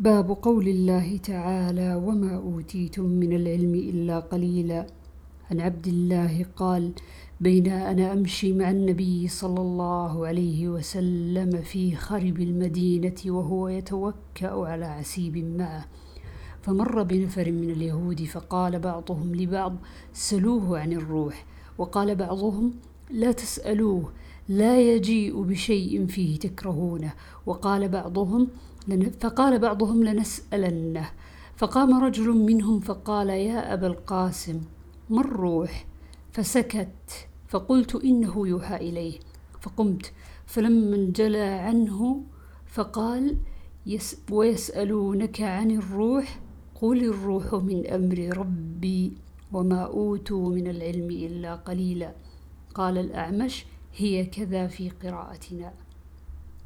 باب قول الله تعالى وما أوتيتم من العلم إلا قليلا. عن عبد الله قال بين أنا أمشي مع النبي صلى الله عليه وسلم في خرب المدينة وهو يتوكأ على عسيب معه فمر بنفر من اليهود فقال بعضهم لبعض سلوه عن الروح. وقال بعضهم لا تسألوه لا يجيء بشيء فيه تكرهونه. وقال بعضهم فقال بعضهم لنسألنه. فقام رجل منهم فقال يا أبا القاسم ما الروح؟ فسكت. فقلت إنه يوحى إليه. فقمت. فلما انجلى عنه فقال يس ويسألونك عن الروح؟ قل الروح من أمر ربي وما أوتوا من العلم إلا قليلا. قال الأعمش هي كذا في قراءتنا.